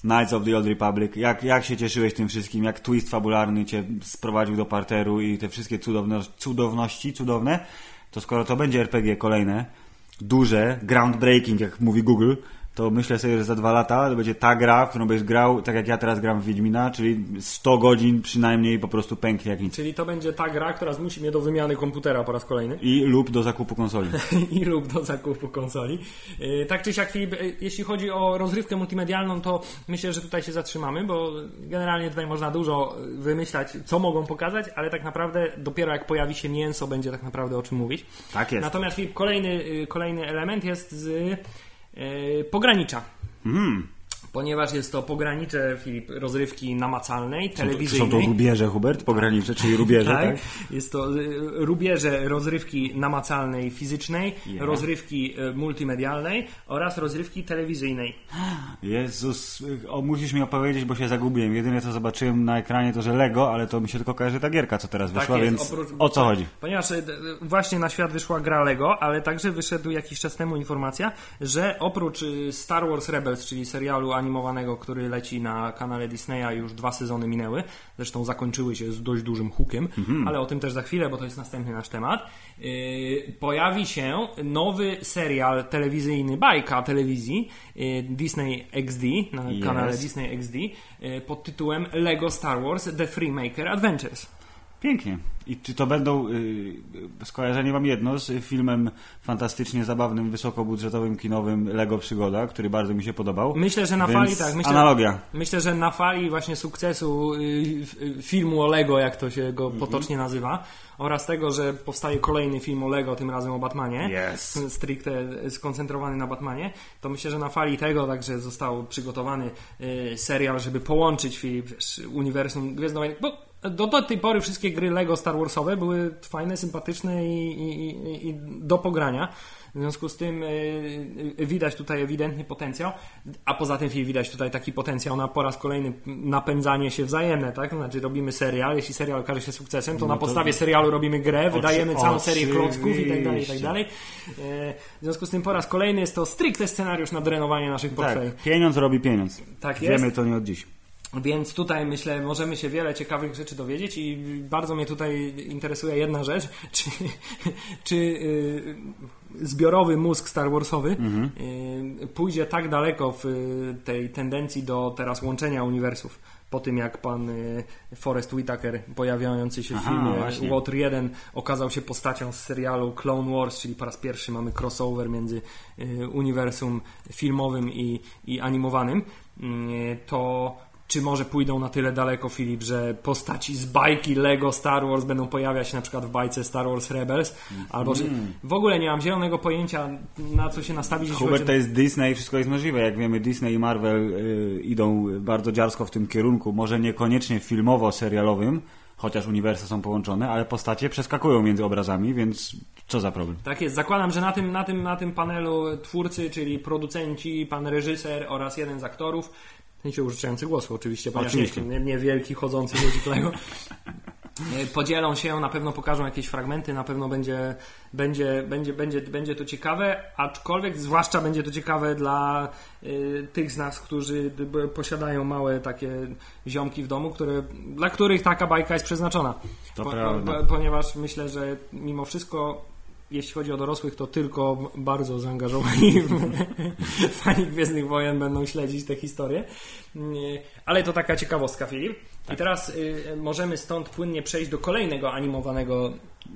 Knights of the Old Republic. Jak, jak się cieszyłeś tym wszystkim, jak twist fabularny cię sprowadził do parteru i te wszystkie cudowno, cudowności, cudowne. To skoro to będzie RPG kolejne, duże, groundbreaking, jak mówi Google, to myślę sobie, że za dwa lata to będzie ta gra, w którą będziesz grał, tak jak ja teraz gram w Wiedźmina, czyli 100 godzin przynajmniej po prostu pęknie jak nic. Czyli to będzie ta gra, która zmusi mnie do wymiany komputera po raz kolejny I lub do zakupu konsoli. i lub do zakupu konsoli. E, Tak czy siak, Filip, e, jeśli chodzi o rozrywkę multimedialną, to myślę, że tutaj się zatrzymamy, bo generalnie tutaj można dużo e, wymyślać, co mogą pokazać, ale tak naprawdę dopiero jak pojawi się mięso, będzie tak naprawdę o czym mówić. Tak jest. Natomiast Filip, kolejny, kolejny element jest z pogranicza. Mm. Ponieważ jest to pogranicze Filip, rozrywki namacalnej, Są to, czy są telewizyjnej. to rubieże, Hubert? Pogranicze, czyli rubieże, tak? Jest to y, rubieże rozrywki namacalnej, fizycznej, Yeah. rozrywki y, multimedialnej oraz rozrywki telewizyjnej. Jezus, o, musisz mi opowiedzieć, bo się zagubiłem. Jedyne co zobaczyłem na ekranie to, że Lego, ale to mi się tylko kojarzy ta gierka, co teraz wyszła, Tak jest, więc oprócz- o co chodzi? Ponieważ y, właśnie na świat wyszła gra Lego, ale także wyszedł jakiś czas temu informacja, że oprócz y, Star Wars Rebels, czyli serialu animowanego, który leci na kanale Disneya, już dwa sezony minęły, zresztą zakończyły się z dość dużym hukiem, Mhm. ale o tym też za chwilę, bo to jest następny nasz temat. Y, Pojawi się nowy serial telewizyjny, bajka telewizji y, Disney XD, na Yes. kanale Disney XD, y, pod tytułem Lego Star Wars The Freemaker Adventures. Pięknie. I czy to będą, yy, skojarzenie mam jedno z filmem fantastycznie zabawnym, wysokobudżetowym, kinowym Lego Przygoda, który bardzo mi się podobał. Myślę, że na fali tak. Myślę, Analogia. Myślę, że na fali właśnie sukcesu y, y, filmu o Lego, jak to się go Mhm. potocznie nazywa, oraz tego, że powstaje kolejny film o Lego, tym razem o Batmanie, Yes. stricte skoncentrowany na Batmanie, to myślę, że na fali tego także został przygotowany y, serial, żeby połączyć Filip, uniwersum Gwiezdnowojen, bo do, do tej pory wszystkie gry Lego Star Warsowe były fajne, sympatyczne i, i, i, do pogrania. W związku z tym y, y, widać tutaj ewidentny potencjał, a poza tym widać tutaj taki potencjał na po raz kolejny napędzanie się wzajemne, tak? Znaczy robimy serial, jeśli serial okaże się sukcesem, to no na podstawie serialu robimy grę, wydajemy całą serię klocków i tak dalej, i tak dalej. W związku z tym po raz kolejny jest to stricte scenariusz na drenowanie naszych portfeli. Tak, pieniądz robi pieniądz. Tak jest. Wiemy to nie od dziś. Więc tutaj myślę, możemy się wiele ciekawych rzeczy dowiedzieć i bardzo mnie tutaj interesuje jedna rzecz, czy, czy yy, zbiorowy mózg Star Warsowy mhm. yy, pójdzie tak daleko w y, tej tendencji do teraz łączenia uniwersów. Po tym jak pan y, Forrest Whitaker pojawiający się w Aha, filmie właśnie. Water 1 okazał się postacią z serialu Clone Wars, czyli po raz pierwszy mamy crossover między y, uniwersum filmowym i, i animowanym, to czy może pójdą na tyle daleko, Filip, że postaci z bajki Lego Star Wars będą pojawiać się na przykład w bajce Star Wars Rebels? Albo że mm. w ogóle nie mam zielonego pojęcia, na co się nastawić. Hubert, to jest Disney, wszystko jest możliwe. Jak wiemy, Disney i Marvel y, idą bardzo dziarsko w tym kierunku. Może niekoniecznie filmowo-serialowym, chociaż uniwersa są połączone, ale postacie przeskakują między obrazami, więc co za problem. Tak jest. Zakładam, że na tym, na tym, na tym panelu twórcy, czyli producenci, pan reżyser oraz jeden z aktorów sensie użyczający głosu oczywiście, ponieważ oczywiście. Nie, nie wielki chodzący ludzi kolego. Podzielą się, na pewno pokażą jakieś fragmenty, na pewno będzie, będzie, będzie, będzie, będzie to ciekawe, aczkolwiek zwłaszcza będzie to ciekawe dla y, tych z nas, którzy posiadają małe takie ziomki w domu, które, dla których taka bajka jest przeznaczona. To po, prawda. Po, ponieważ myślę, że mimo wszystko jeśli chodzi o dorosłych, to tylko bardzo zaangażowani fani Gwiezdnych Wojen będą śledzić tę historię. Ale to taka ciekawostka, Filip. Tak. I teraz y, możemy stąd płynnie przejść do kolejnego animowanego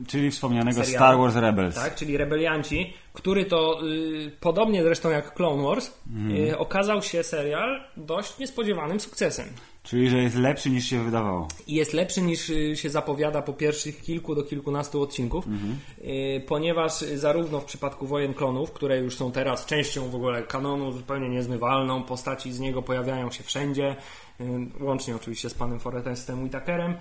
Czyli wspomnianego serialu, Star Wars Rebels. Tak, czyli Rebelianci, który to y, podobnie zresztą jak Clone Wars, mm. y, okazał się serial dość niespodziewanym sukcesem. Czyli, że jest lepszy niż się wydawało. I jest lepszy niż y, się zapowiada po pierwszych kilku do kilkunastu odcinków, mm -hmm. ponieważ zarówno w przypadku Wojen Klonów, które już są teraz częścią w ogóle kanonu zupełnie niezmywalną, postaci z niego pojawiają się wszędzie, y, łącznie oczywiście z panem Forrestem Whitakerem,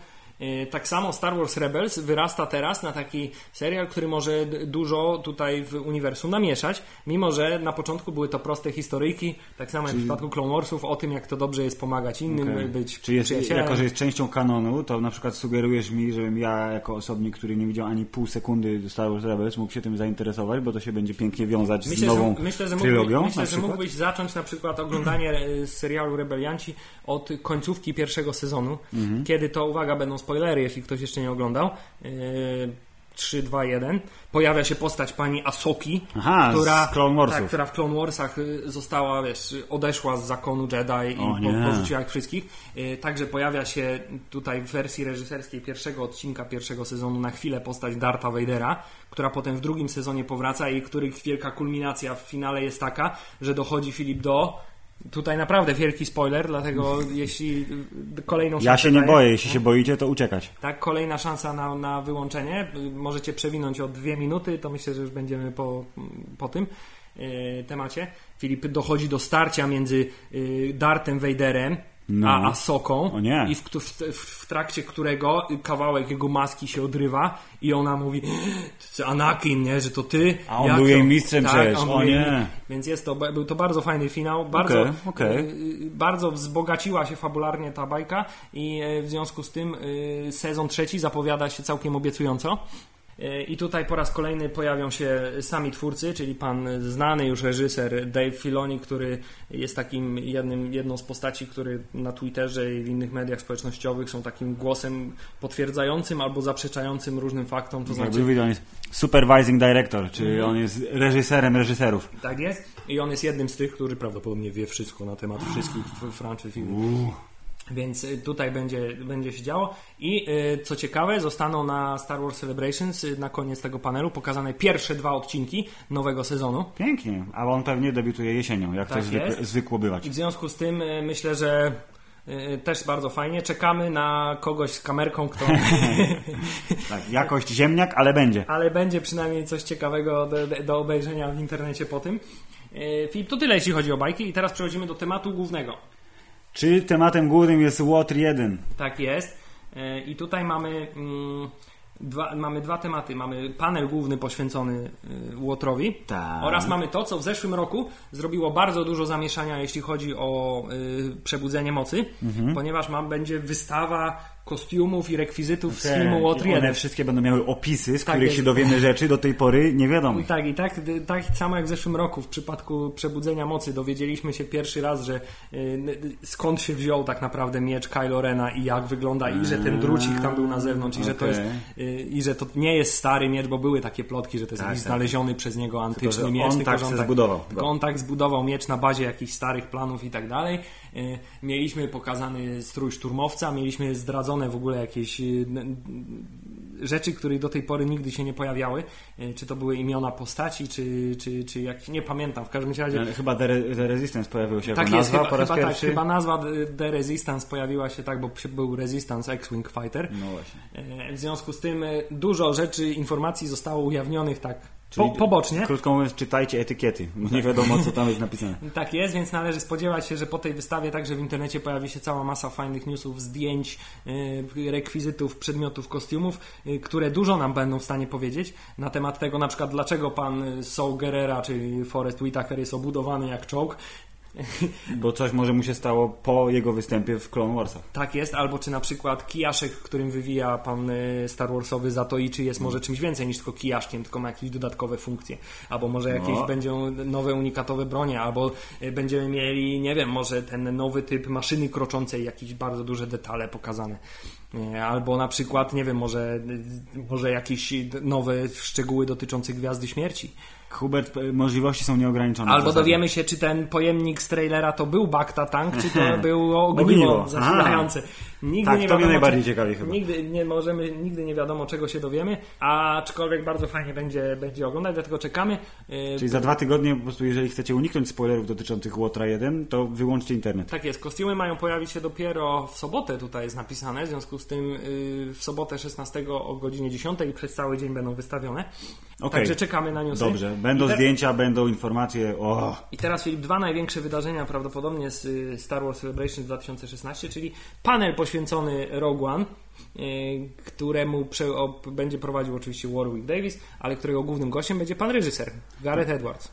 tak samo Star Wars Rebels wyrasta teraz na taki serial, który może dużo tutaj w uniwersum namieszać, mimo że na początku były to proste historyjki, tak samo Czyli... jak w przypadku Clone Warsów, o tym jak to dobrze jest pomagać innym, okay. być Czyli jest, jako, że jest częścią kanonu, to na przykład sugerujesz mi, żebym ja jako osobnik, który nie widział ani pół sekundy Star Wars Rebels, mógł się tym zainteresować, bo to się będzie pięknie wiązać myślę, z nową że, myślę, że trylogią. Myślę, że mógłbyś zacząć na przykład oglądanie e, serialu Rebelianci od końcówki pierwszego sezonu, mhm. kiedy to, uwaga, będą spoilery, jeśli ktoś jeszcze nie oglądał. 3, 2, 1. Pojawia się postać pani Asoki, Aha, która, tak, która w Clone Warsach y, została, wiesz, odeszła z zakonu Jedi i po, porzuciła jak wszystkich. Y, także pojawia się tutaj w wersji reżyserskiej pierwszego odcinka pierwszego sezonu na chwilę postać Darta Vadera, która potem w drugim sezonie powraca i których wielka kulminacja w finale jest taka, że dochodzi Filip do Tutaj naprawdę wielki spoiler, dlatego jeśli kolejną szansę. Ja się nie daję, boję, jeśli się boicie, to uciekać. Tak, kolejna szansa na, na wyłączenie. Możecie przewinąć o dwie minuty, to myślę, że już będziemy po, po tym yy, temacie. Filip dochodzi do starcia między yy, Dartem Vaderem no. a Asoką i w, w, w, trakcie którego kawałek jego maski się odrywa i ona mówi Anakin, nie, że to ty. A on był jej mistrzem tak, przecież, o nie. Więc jest to, był to bardzo fajny finał, bardzo, okay, okay. bardzo wzbogaciła się fabularnie ta bajka i e, w związku z tym sezon trzeci zapowiada się całkiem obiecująco. I tutaj po raz kolejny pojawią się sami twórcy, czyli pan znany już reżyser Dave Filoni, który jest takim jednym, jedną z postaci, który na Twitterze i w innych mediach społecznościowych są takim głosem potwierdzającym albo zaprzeczającym różnym faktom. To znaczy... on jest supervising director, czyli mm. on jest reżyserem reżyserów. Tak jest. I on jest jednym z tych, który prawdopodobnie wie wszystko na temat wszystkich franczyz filmów. Więc y, tutaj będzie, będzie się działo. I y, co ciekawe, zostaną na Star Wars Celebrations y, na koniec tego panelu pokazane pierwsze dwa odcinki nowego sezonu. Pięknie, a on pewnie debiutuje jesienią, jak tak to zwykło, zwykło bywać. I w związku z tym myślę, że też bardzo fajnie. Czekamy na kogoś z kamerką, kto. tak, jakość ziemniak, ale będzie. Ale będzie przynajmniej coś ciekawego do, do obejrzenia w internecie po tym. Filip, to tyle jeśli chodzi o bajki, i teraz przechodzimy do tematu głównego. Czy tematem głównym jest Water 1? Tak jest. E, I tutaj mamy. Mm, Dwa, mamy dwa tematy. Mamy panel główny poświęcony y, Łotrowi Tak. oraz mamy to, co w zeszłym roku zrobiło bardzo dużo zamieszania, jeśli chodzi o y, przebudzenie mocy, Mhm. ponieważ mam, będzie wystawa kostiumów i rekwizytów z filmu Łotr One 1. wszystkie będą miały opisy, z Tak których jest. się dowiemy rzeczy do tej pory nie wiadomo. I tak, i tak, tak samo jak w zeszłym roku w przypadku przebudzenia mocy dowiedzieliśmy się pierwszy raz, że y, y, skąd się wziął tak naprawdę miecz Kylo Rena i jak wygląda i że ten drucik tam był na zewnątrz i że to jest y, i że to nie jest stary miecz, bo były takie plotki, że to jest Tak, jakiś tak. znaleziony przez niego antyczny że miecz, on tylko tak że se zbudował. Tylko on tak zbudował miecz na bazie jakichś starych planów i tak dalej. Y, Mieliśmy pokazany strój szturmowca, mieliśmy zdradzone w ogóle jakieś n- rzeczy, które do tej pory nigdy się nie pojawiały. Y, Czy to były imiona postaci, czy, czy, czy jak nie pamiętam. W każdym razie. E, Chyba The, The Resistance pojawił się Tak jako jest, nazwa chyba, po raz chyba, tak, pierwszy. chyba nazwa The- Resistance pojawiła się tak, bo był Resistance X-Wing Fighter. No właśnie. E, W związku z tym e, dużo rzeczy, informacji zostało ujawnionych tak po, Czyli- pobocznie. Krótko mówiąc, czytajcie etykiety, bo nie wiadomo, co tam jest napisane. Tak jest, więc należy spodziewać się, że po tej wystawie także w internecie pojawi się cała masa fajnych newsów, zdjęć, yy, rekwizytów, przedmiotów, kostiumów, yy, które dużo nam będą w stanie powiedzieć na temat tego, na przykład dlaczego pan y, Saul Gerrera, czyli Forrest Whitaker jest obudowany jak czołg. Bo coś może mu się stało po jego występie w Clone Warsach. Tak jest, albo czy na przykład kijaszek, którym wywija pan y, Star Warsowy za to i czy jest może czymś więcej niż tylko kijaszkiem, tylko ma jakieś dodatkowe funkcje, albo może jakieś No. będą nowe unikatowe bronie, albo y, będziemy mieli, nie wiem, może ten nowy typ maszyny kroczącej, jakieś bardzo duże detale pokazane. Y, Albo na przykład, nie wiem, może, może jakieś nowe szczegóły dotyczące Gwiazdy Śmierci. Hubert, e, możliwości są nieograniczone. Albo dowiemy się, czy ten pojemnik z trailera to był Bacta Tank, czy to było ogniwo zasilające. Nigdy Tak, nie to mnie najbardziej czy- ciekawi chyba. Nigdy nie możemy, nigdy nie wiadomo czego się dowiemy, aczkolwiek bardzo fajnie będzie, będzie oglądać, dlatego czekamy. Yy, Czyli za dwa tygodnie po prostu, jeżeli chcecie uniknąć spoilerów dotyczących Łotra 1, to wyłączcie internet. Tak jest, kostiumy mają pojawić się dopiero w sobotę, tutaj jest napisane, w związku z tym yy, w sobotę 16 o godzinie 10 i przez cały dzień będą wystawione. Okej. Także czekamy na newsy. Dobrze, będą te- zdjęcia, będą informacje. O, I teraz Filip, dwa największe wydarzenia prawdopodobnie z y, Star Wars Celebration 2016, czyli panel poświęcony Rogue One, y, któremu będzie prowadził oczywiście Warwick Davis, ale którego głównym gościem będzie pan reżyser, Gareth Edwards.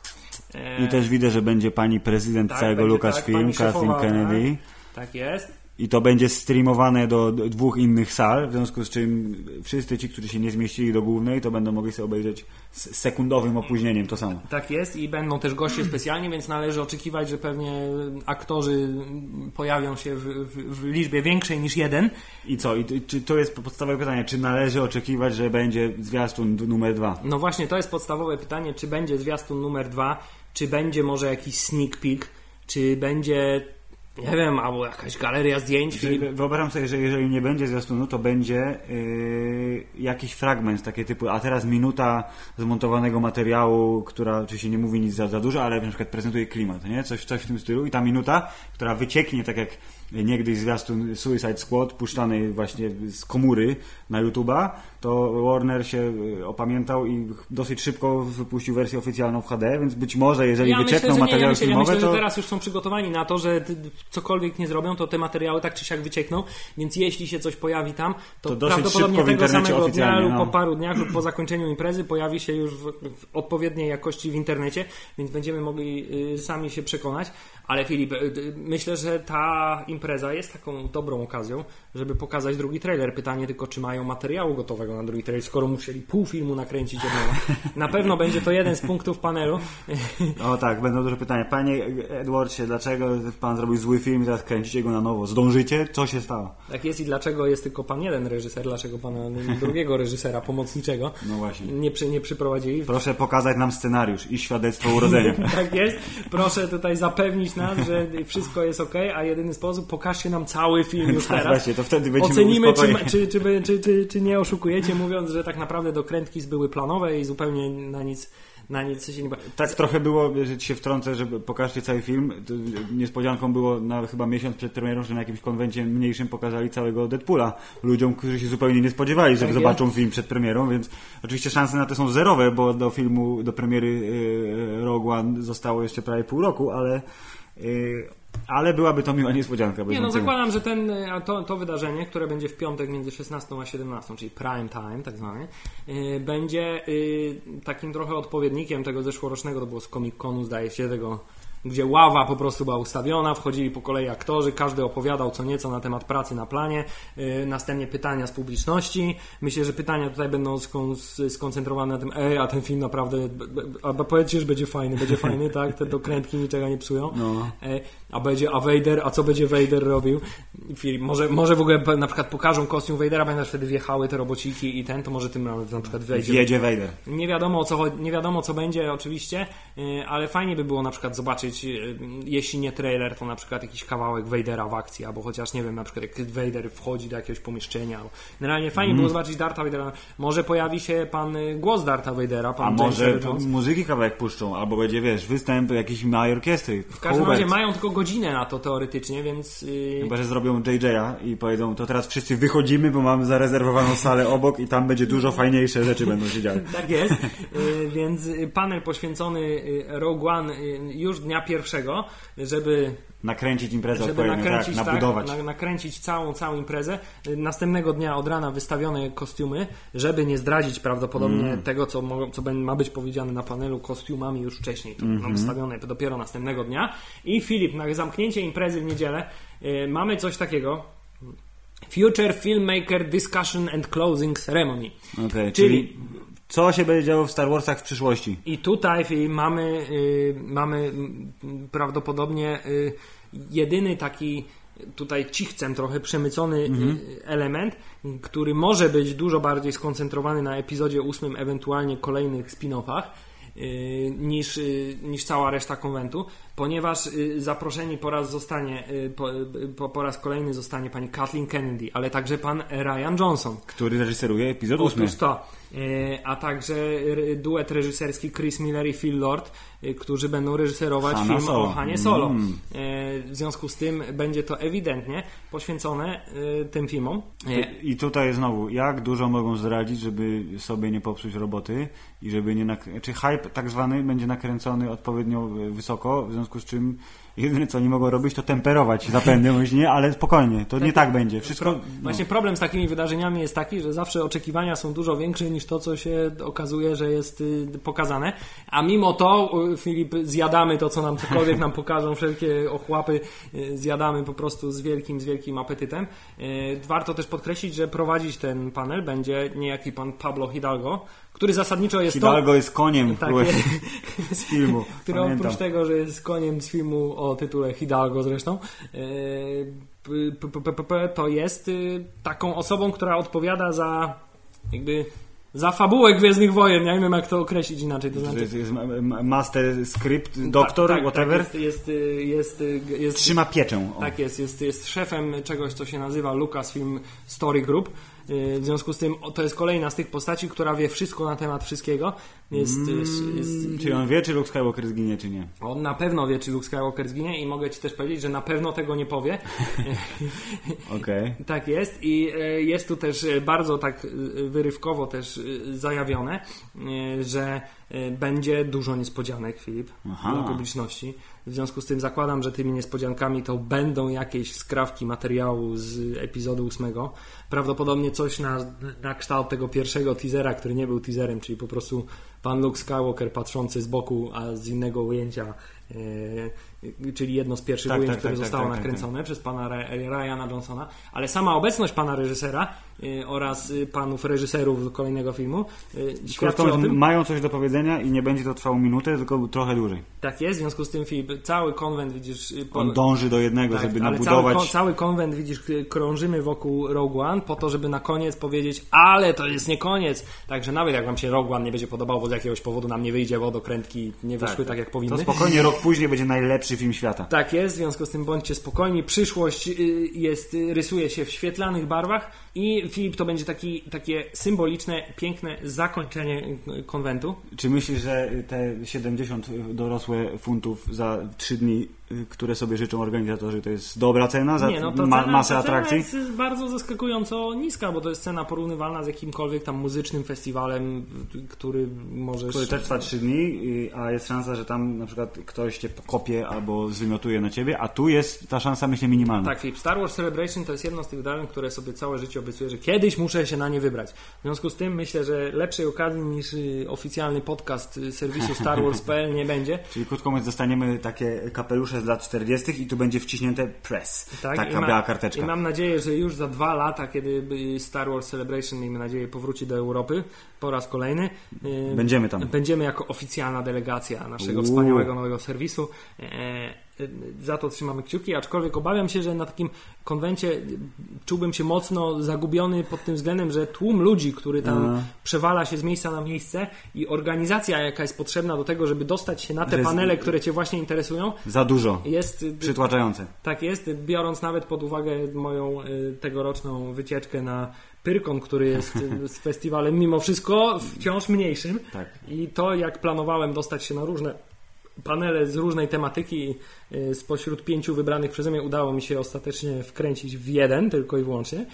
E, I też widzę, że będzie pani prezydent tak, całego Lucasfilm, tak, Kathleen Kennedy. Tak jest. I to będzie streamowane do dwóch innych sal, w związku z czym wszyscy ci, którzy się nie zmieścili do głównej, to będą mogli sobie obejrzeć z sekundowym opóźnieniem to samo. Tak jest i będą też goście specjalni, więc należy oczekiwać, że pewnie aktorzy pojawią się w, w, w liczbie większej niż jeden. I co? I, czy to jest podstawowe pytanie, czy należy oczekiwać, że będzie zwiastun numer dwa? No właśnie, to jest podstawowe pytanie, czy będzie zwiastun numer dwa, czy będzie może jakiś sneak peek, czy będzie, nie wiem, albo jakaś galeria zdjęć. Wyobrażam sobie, że jeżeli nie będzie zwiastunu, to będzie yy, jakiś fragment, takie typu, a teraz minuta zmontowanego materiału, która oczywiście nie mówi nic za, za dużo, ale na przykład prezentuje klimat, nie? Coś, coś w tym stylu i ta minuta, która wycieknie tak jak niegdyś zwiastun Suicide Squad puszczany właśnie z komury na YouTube'a, to Warner się y, opamiętał i dosyć szybko wypuścił wersję oficjalną w HD, więc być może jeżeli ja wyciekną że nie, ja materiały myślę, ja filmowe, myślę, to... że teraz już są przygotowani na to, że cokolwiek nie zrobią, to te materiały tak czy siak wyciekną, więc jeśli się coś pojawi tam, to, To prawdopodobnie tego samego dnia lub no. po paru dniach lub po zakończeniu imprezy pojawi się już w, w odpowiedniej jakości w internecie, więc będziemy mogli y, sami się przekonać. Ale Filip, y, myślę, że ta impreza jest taką dobrą okazją, żeby pokazać drugi trailer. Pytanie tylko, czy mają materiału gotowego na drugi trailer, skoro musieli pół filmu nakręcić od nowa. Na pewno będzie to jeden z punktów panelu. O tak, będą duże pytania. Panie Edwardsie, dlaczego pan zrobił zły film i teraz kręcicie go na nowo? Zdążycie? Co się stało? Tak jest i dlaczego jest tylko pan jeden reżyser, dlaczego pana drugiego reżysera pomocniczego No właśnie. nie, przy, nie przyprowadzili? Proszę pokazać nam scenariusz i świadectwo urodzenia. Tak jest. Proszę tutaj zapewnić nas, że wszystko jest ok, a jedyny sposób pokażcie nam cały film już Tak, teraz. właśnie, to wtedy będziemy Ocenimy, czy, czy, czy, czy, nie oszukujecie, mówiąc, że tak naprawdę dokrętki były planowe i zupełnie na nic, na nic się nie... Tak trochę było, że ci się wtrącę, żeby pokażcie cały film. Niespodzianką było na chyba miesiąc przed premierą, że na jakimś konwencie mniejszym pokazali całego Deadpoola ludziom, którzy się zupełnie nie spodziewali, że Tak zobaczą film przed premierą, więc oczywiście szanse na to są zerowe, bo do filmu, do premiery yy, Rogue One zostało jeszcze prawie pół roku, ale ale byłaby to miła niespodzianka. Nie, no zakładam, że ten, e, to, to wydarzenie, które będzie w piątek między 16 a 17, czyli prime time tak zwany, yy, będzie yy, takim trochę odpowiednikiem tego zeszłorocznego, to było z Comic Conu, zdaje się, tego gdzie ława po prostu była ustawiona, wchodzili po kolei aktorzy, każdy opowiadał co nieco na temat pracy na planie, yy, następnie pytania z publiczności. Myślę, że pytania tutaj będą skon skoncentrowane na tym, ej, a ten film naprawdę, a powiedzcie, że będzie fajny, będzie fajny, tak? Te dokrętki niczego nie psują. No. E, a będzie, a Vader, a co będzie Vader robił? Film, może, może w ogóle na przykład pokażą kostium Vadera, będą wtedy wjechały te robociki i ten, to może tym na przykład wejdzie. Wjedzie Vader. Nie wiadomo, co, nie wiadomo co będzie oczywiście, yy, ale fajnie by było na przykład zobaczyć zobaczyć, e, jeśli nie trailer, to na przykład jakiś kawałek Vadera w akcji, albo chociaż, nie wiem, na przykład jak Vader wchodzi do jakiegoś pomieszczenia. Generalnie fajnie mm. było zobaczyć Darta Vadera. Może pojawi się pan e, głos Darta Vadera, pan A może muzyki kawałek puszczą, albo będzie, wiesz, występ jakiejś małej orkiestry. W każdym Hubert. razie mają tylko godzinę na to teoretycznie, więc... Yy... Chyba, że zrobią JJ'a i powiedzą, to teraz wszyscy wychodzimy, bo mamy zarezerwowaną salę obok i tam będzie dużo fajniejsze rzeczy będą się działy. tak jest, yy, więc panel poświęcony Rogue One już dnia pierwszego, żeby nakręcić imprezę żeby nakręcić, tak, nabudować. Tak, nakręcić całą, całą imprezę. Następnego dnia od rana wystawione kostiumy, żeby nie zdradzić prawdopodobnie mm. tego, co, co ma być powiedziane na panelu kostiumami już wcześniej. To mm -hmm. wystawione dopiero następnego dnia. I Filip, na zamknięcie imprezy w niedzielę yy, mamy coś takiego. Future Filmmaker Discussion and Closing Ceremony. Okay, czyli, czyli co się będzie działo w Star Warsach w przyszłości. I tutaj mamy, y, mamy prawdopodobnie y, jedyny taki tutaj cichcem trochę przemycony mhm. Y, element, który może być dużo bardziej skoncentrowany na epizodzie ósmym, ewentualnie kolejnych spin-offach niż, niż cała reszta konwentu, ponieważ zaproszeni po raz zostanie, po, po, po, raz kolejny zostanie pani Kathleen Kennedy, ale także pan Ryan Johnson. Który reżyseruje epizod ósmy. Otóż to. E, a także duet reżyserski Chris Miller i Phil Lord, e, którzy będą reżyserować Hanna film Solo. o Hanie Solo. Mm. E, w związku z tym będzie to ewidentnie poświęcone tym filmom. I tutaj znowu, jak dużo mogą zdradzić, żeby sobie nie popsuć roboty i żeby nie... Czy hype tak zwany będzie nakręcony odpowiednio wysoko, w związku z czym jedyne co nie mogą robić to temperować zapędy, nie, ale spokojnie, to tak, nie tak będzie. Wszystko, no. Właśnie problem z takimi wydarzeniami jest taki, że zawsze oczekiwania są dużo większe niż to, co się okazuje, że jest y, pokazane, a mimo to, Filip, zjadamy to, co nam cokolwiek nam pokażą, wszelkie ochłapy y, zjadamy po prostu z wielkim, z wielkim apetytem. Y, warto też podkreślić, że prowadzić ten panel będzie niejaki pan Pablo Hidalgo, który zasadniczo jest Hidalgo to... jest koniem tak, z filmu. który oprócz tego, że jest koniem z filmu o tytule Hidalgo zresztą, e, to jest y, taką osobą, która odpowiada za jakby za fabułę Gwiezdnych Wojen, nie wiem jak to określić inaczej. To znaczy... jest, jest master script, doktor, tak, tak, whatever? Tak, jest, jest, jest, jest, Trzyma pieczę. O. Tak jest, jest, jest szefem czegoś, co się nazywa Lucasfilm Story Group. Y, w związku z tym to jest kolejna z tych postaci, która wie wszystko na temat wszystkiego. Jest, mm, jest, jest, czy on wie, czy Luke Skywalker zginie, czy nie? On na pewno wie, czy Luke Skywalker zginie i mogę Ci też powiedzieć, że na pewno tego nie powie. Okej. Okay. tak jest i e, jest tu też bardzo tak e, wyrywkowo też e, zajawione, że będzie dużo niespodzianek, Filip, Aha. dla publiczności. W związku z tym zakładam, że tymi niespodziankami to będą jakieś skrawki materiału z epizodu ósmego. Prawdopodobnie coś na, na kształt tego pierwszego teasera, który nie był teaserem, czyli po prostu pan Luke Skywalker patrzący z boku, a z innego ujęcia e, czyli jedno z pierwszych tak, ujęć, tak, które tak, tak zostało tak, tak, nakręcone przez pana Ryana Johnsona, ale sama obecność pana reżysera Y, oraz y, panów reżyserów kolejnego filmu. Y, świadczy o tym, mają coś do powiedzenia i nie będzie to trwało minutę, tylko trochę dłużej. Tak jest, w związku z tym Filip, cały konwent widzisz... Po... On dąży do jednego, tak, żeby nabudować... Cały, cały konwent widzisz, krążymy wokół Rogue One po to, żeby na koniec powiedzieć, ale to jest nie koniec. Także nawet jak wam się Rogue One nie będzie podobał, bo z jakiegoś powodu nam nie wyjdzie wodokrętki, nie wyszły tak, tak jak powinny. To spokojnie, rok później będzie najlepszy film świata. Tak jest, w związku z tym bądźcie spokojni. Przyszłość jest, rysuje się w świetlanych barwach i Filip, to będzie taki, takie symboliczne, piękne zakończenie konwentu. Czy myślisz, że te 70 dorosłe funtów za 3 dni y, które sobie życzą organizatorzy, to jest dobra cena za Nie, no to ma, cena, masę ta atrakcji? Cena jest bardzo zaskakująco niska, bo to jest cena porównywalna z jakimkolwiek tam muzycznym festiwalem, który możesz... Który też trwa 3 dni, y, a jest szansa, że tam na przykład ktoś cię kopie albo zwymiotuje na ciebie, a tu jest ta szansa, myślę, minimalna. Tak, Filip, Star Wars Celebration to jest jedno z tych wydarzeń, które sobie całe życie obiecuję, że kiedyś muszę się na nie wybrać. W związku z tym myślę, że lepszej okazji niż y, oficjalny podcast y, serwisu Star Wars.pl nie będzie. Czyli krótko mówiąc, dostaniemy takie kapelusze z lat 40. i tu będzie wciśnięte press. Tak, taka ma- biała karteczka. I mam nadzieję, że już za dwa lata, kiedy Star Wars Celebration, miejmy nadzieję, powróci do Europy po raz kolejny. y, Będziemy tam. Będziemy jako oficjalna delegacja naszego Uuu. wspaniałego nowego serwisu. Za to trzymamy kciuki, aczkolwiek obawiam się, że na takim konwencie czułbym się mocno zagubiony pod tym względem, że tłum ludzi, który tam Aha. przewala się z miejsca na miejsce i organizacja, jaka jest potrzebna do tego, żeby dostać się na te panele, które Cię właśnie interesują, Za dużo. jest y, Przytłaczające. tak jest, biorąc nawet pod uwagę moją y, tegoroczną wycieczkę na Pyrkon, który jest y, z festiwalem mimo wszystko wciąż mniejszym. Tak. I to, jak planowałem dostać się na różne panele z różnej tematyki, y, spośród pięciu wybranych przeze mnie udało mi się ostatecznie wkręcić w jeden tylko i wyłącznie,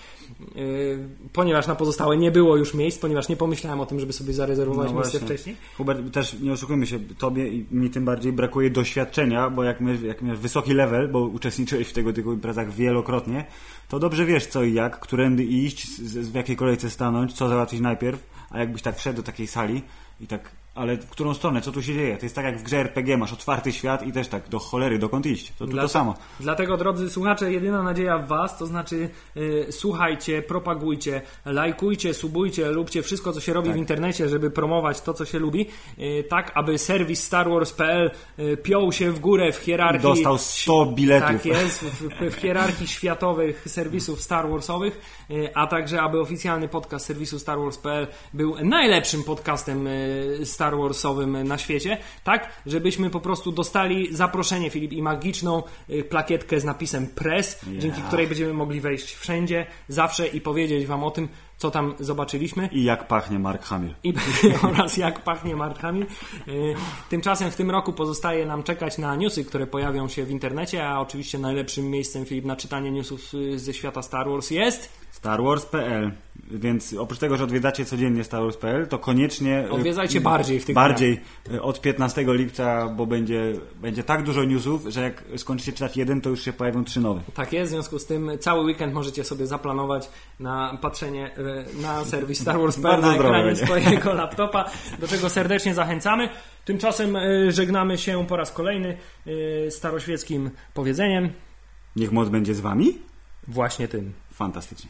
Y, ponieważ na pozostałe nie było już miejsc, ponieważ nie pomyślałem o tym, żeby sobie zarezerwować No miejsce wcześniej. Hubert, też nie oszukujmy się, tobie i mi tym bardziej brakuje doświadczenia, bo jak, my, jak masz wysoki level, bo uczestniczyłeś w tego typu imprezach wielokrotnie, to dobrze wiesz co i jak, którędy iść, w jakiej kolejce stanąć, co załatwić najpierw, a jakbyś tak wszedł do takiej sali i tak, ale w którą stronę, co tu się dzieje? To jest tak jak w grze RPG, masz otwarty świat i też tak, do cholery, dokąd iść? To tu Dla- to samo. Dlatego, drodzy słuchacze, jedyna nadzieja w Was, to znaczy y, słuchajcie, propagujcie, lajkujcie, subujcie, lubcie wszystko, co się robi Tak. w internecie, żeby promować to, co się lubi, y, tak, aby serwis StarWars.pl y, piął się w górę w hierarchii... Dostał 100 biletów. Tak jest, w, w hierarchii światowych serwisów Star Warsowych, y, a także aby oficjalny podcast serwisu Star Wars.pl był najlepszym podcastem y, Star Warsowym na świecie, tak, żebyśmy po prostu dostali zaproszenie, Filip, i magiczną y, plakietkę z napisem press, dzięki której będziemy mogli wejść wszędzie, zawsze i powiedzieć Wam o tym, co tam zobaczyliśmy. I jak pachnie Mark Hamill. I, oraz jak pachnie Mark Hamill. Y, Tymczasem w tym roku pozostaje nam czekać na newsy, które pojawią się w internecie, a oczywiście najlepszym miejscem Filip na czytanie newsów ze świata Star Wars jest. StarWars.pl Więc oprócz tego, że odwiedzacie codziennie StarWars.pl, to koniecznie... y, Odwiedzajcie bardziej w tych Bardziej y, od 15 lipca, bo będzie, będzie tak dużo newsów, że jak skończycie czytać jeden, to już się pojawią trzy nowe. Tak jest, w związku z tym cały weekend możecie sobie zaplanować na patrzenie y, na serwis Star Wars Bardzo na ekranie swojego laptopa, do czego serdecznie zachęcamy. Tymczasem żegnamy się po raz kolejny staroświeckim powiedzeniem. Niech moc będzie z wami? Właśnie tym. Fantastycznie.